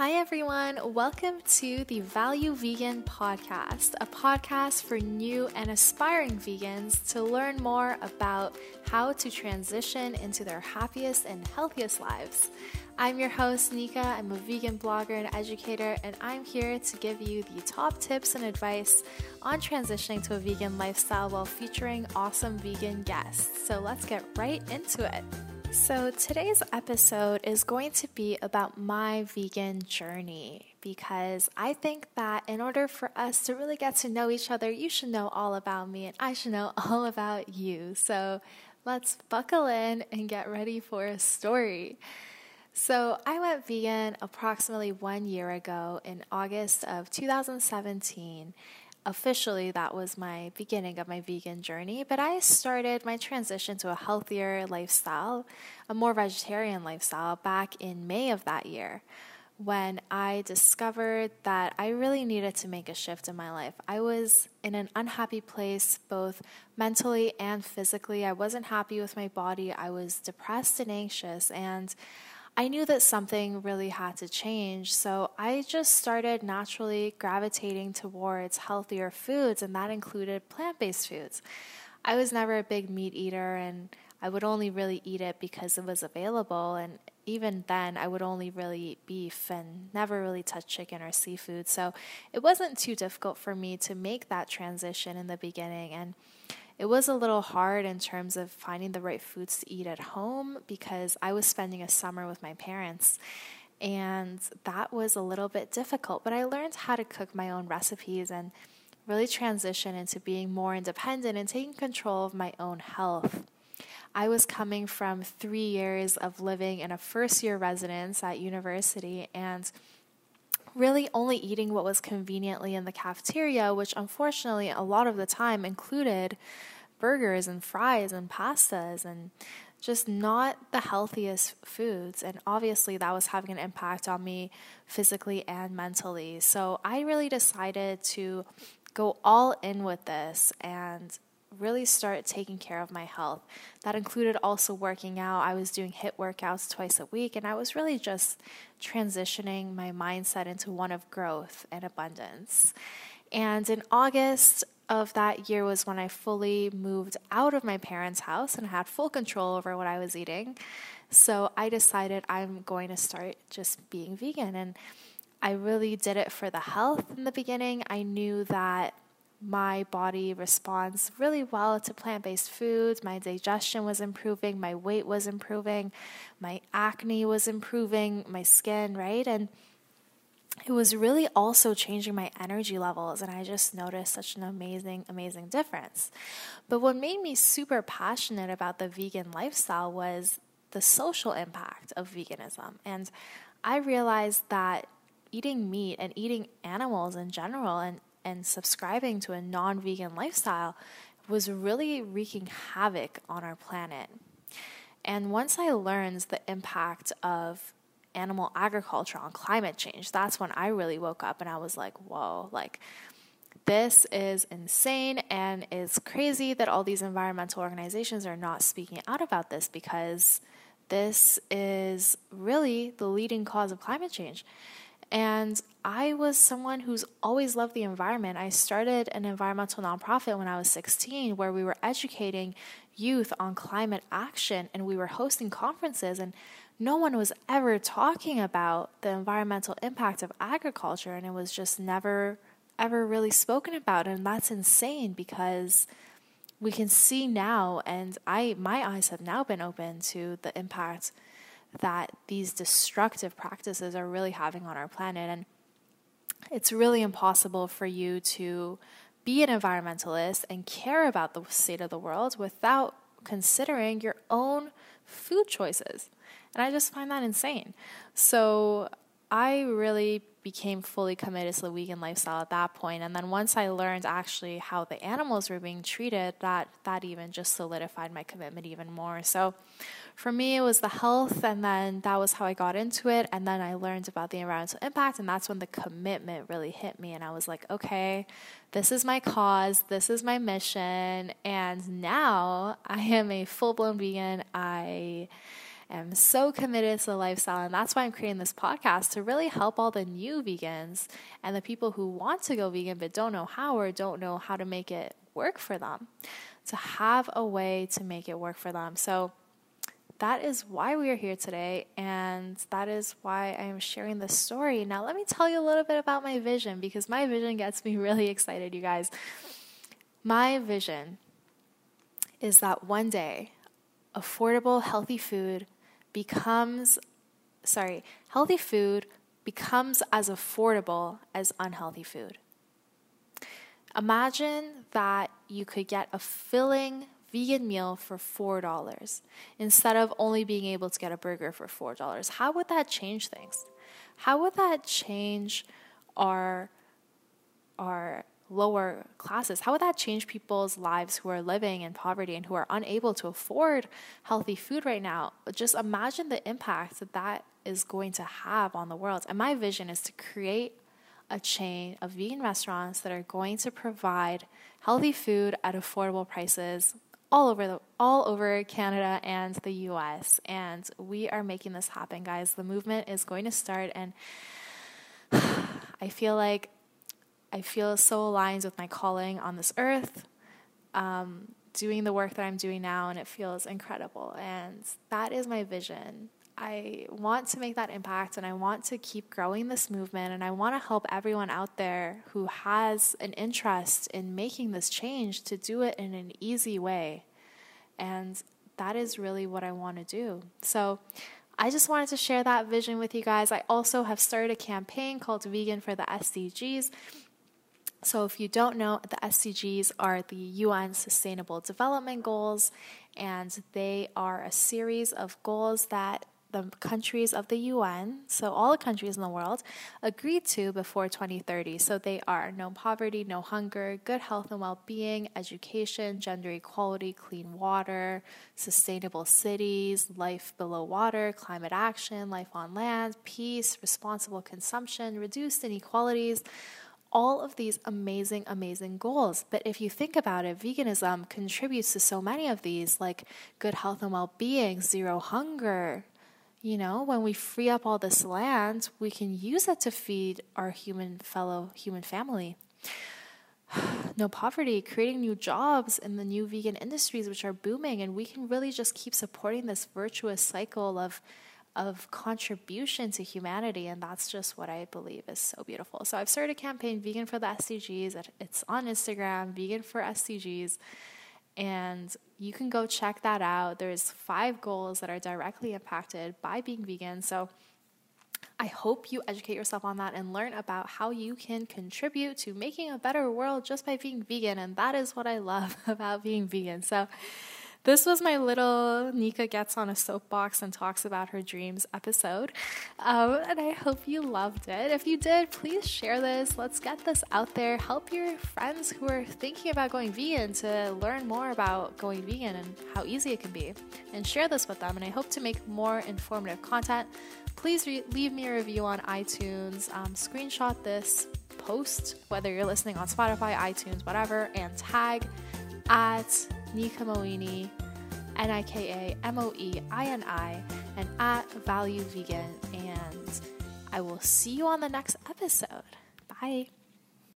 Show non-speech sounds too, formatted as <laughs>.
Hi, everyone. Welcome to the Value Vegan Podcast, a podcast for new and aspiring vegans to learn more about how to transition into their happiest and healthiest lives. I'm your host, Nika. I'm a vegan blogger and educator, and I'm here to give you the top tips and advice on transitioning to a vegan lifestyle while featuring awesome vegan guests. So let's get right into it. So, today's episode is going to be about my vegan journey because I think that in order for us to really get to know each other, you should know all about me and I should know <laughs> all about you. So, let's buckle in and get ready for a story. So, I went vegan approximately one year ago in August of 2017 officially that was my beginning of my vegan journey, but I started my transition to a healthier lifestyle, a more vegetarian lifestyle back in May of that year when I discovered that I really needed to make a shift in my life. I was in an unhappy place, both mentally and physically. I wasn't happy with my body. I was depressed and anxious, and I knew that something really had to change. So I just started naturally gravitating towards healthier foods, and that included plant based foods. I was never a big meat eater, and I would only really eat it because it was available. And even then, I would only really eat beef and never really touch chicken or seafood. So it wasn't too difficult for me to make that transition in the beginning. And it was a little hard in terms of finding the right foods to eat at home because I was spending a summer with my parents. And that was a little bit difficult, but I learned how to cook my own recipes and really transition into being more independent and taking control of my own health. I was coming from three years of living in a first year residence at university and really only eating what was conveniently in the cafeteria, which unfortunately a lot of the time included burgers and fries and pastas and just not the healthiest foods. And obviously, that was having an impact on me physically and mentally. So I really decided to go all in with this and really start taking care of my health. That included also working out. I was doing HIIT workouts twice a week, and I was really just transitioning my mindset into one of growth and abundance. And in August of that year was when I fully moved out of my parents' house and had full control over what I was eating. So I decided I'm going to start just being vegan. And I really did it for the health in the beginning. I knew that my body responds really well to plant based foods. My digestion was improving, my weight was improving, my acne was improving, my skin, right? And it was really also changing my energy levels, and I just noticed such an amazing, amazing difference. But what made me super passionate about the vegan lifestyle was the social impact of veganism. And I realized that eating meat and eating animals in general and and subscribing to a non vegan lifestyle was really wreaking havoc on our planet. And once I learned the impact of animal agriculture on climate change, that's when I really woke up and I was like, whoa, like this is insane and it's crazy that all these environmental organizations are not speaking out about this because this is really the leading cause of climate change. And I was someone who's always loved the environment. I started an environmental nonprofit when I was 16 where we were educating youth on climate action and we were hosting conferences and no one was ever talking about the environmental impact of agriculture and it was just never ever really spoken about and that's insane because we can see now and I my eyes have now been open to the impact that these destructive practices are really having on our planet. And it's really impossible for you to be an environmentalist and care about the state of the world without considering your own food choices. And I just find that insane. So I really became fully committed to the vegan lifestyle at that point. And then once I learned actually how the animals were being treated, that that even just solidified my commitment even more. So for me it was the health and then that was how I got into it. And then I learned about the environmental impact and that's when the commitment really hit me and I was like, okay, this is my cause, this is my mission, and now I am a full blown vegan. I am so committed to the lifestyle. And that's why I'm creating this podcast to really help all the new vegans and the people who want to go vegan but don't know how or don't know how to make it work for them, to have a way to make it work for them. So, that is why we are here today, and that is why I am sharing this story. Now, let me tell you a little bit about my vision because my vision gets me <laughs> really excited, you guys. My vision is that one day, affordable, healthy food becomes, sorry, healthy food becomes as affordable as unhealthy food. Imagine that you could get a filling vegan meal for $4 instead of only being able to get a burger for $4. How would that change things? How would that change our our lower classes? How would that change people's lives who are living in poverty and who are unable to afford healthy food right now? Just imagine the impact that that is going to have on the world. And my vision is to create a chain of vegan restaurants that are going to provide healthy food at affordable prices all over the all over Canada and the US and we are making this happen guys the movement is going to start and <sighs> I feel like I feel so aligned with my calling on this earth um, doing the work that I'm doing now and it feels incredible and that is my vision I want to make that impact and I want to keep growing this movement and I want to help everyone out there who has an interest in making this change to do it in an easy way. And that is really what I want to do. So I just wanted to share that vision with you guys. I also have started a campaign called Vegan for the SDGs. So, if you don't know, the SDGs are the UN Sustainable Development Goals, and they are a series of goals that the countries of the UN, so all the countries in the world, agreed to before 2030. So they are no poverty, no hunger, good health and well being, education, gender equality, clean water, sustainable cities, life below water, climate action, life on land, peace, responsible consumption, reduced inequalities all of these amazing, amazing goals. But if you think about it, veganism contributes to so many of these, like good health and well being, zero hunger, you know, when we free up all this land, we can use it to feed our human fellow human family. <sighs> no poverty, creating new jobs in the new vegan industries which are booming and we can really just keep supporting this virtuous cycle of of contribution to humanity and that's just what I believe is so beautiful. So I've started a campaign vegan for the SDGs. It's on Instagram, vegan for SDGs and you can go check that out. There's five goals that are directly impacted by being vegan. So I hope you educate yourself on that and learn about how you can contribute to making a better world just by being vegan. And that is what I love <laughs> about being vegan. So this was my little Nika gets on a soapbox and talks about her dreams episode. Um, and I hope you loved it. If you did, please share this. Let's get this out there. Help your friends who are thinking about going vegan to learn more about going vegan and how easy it can be. And share this with them. And I hope to make more informative content. Please re- leave me a review on iTunes. Um, screenshot this post, whether you're listening on Spotify, iTunes, whatever, and tag at Nika Moeini, N I K A M O E I N I, and at Value Vegan. And I will see you on the next episode. Bye.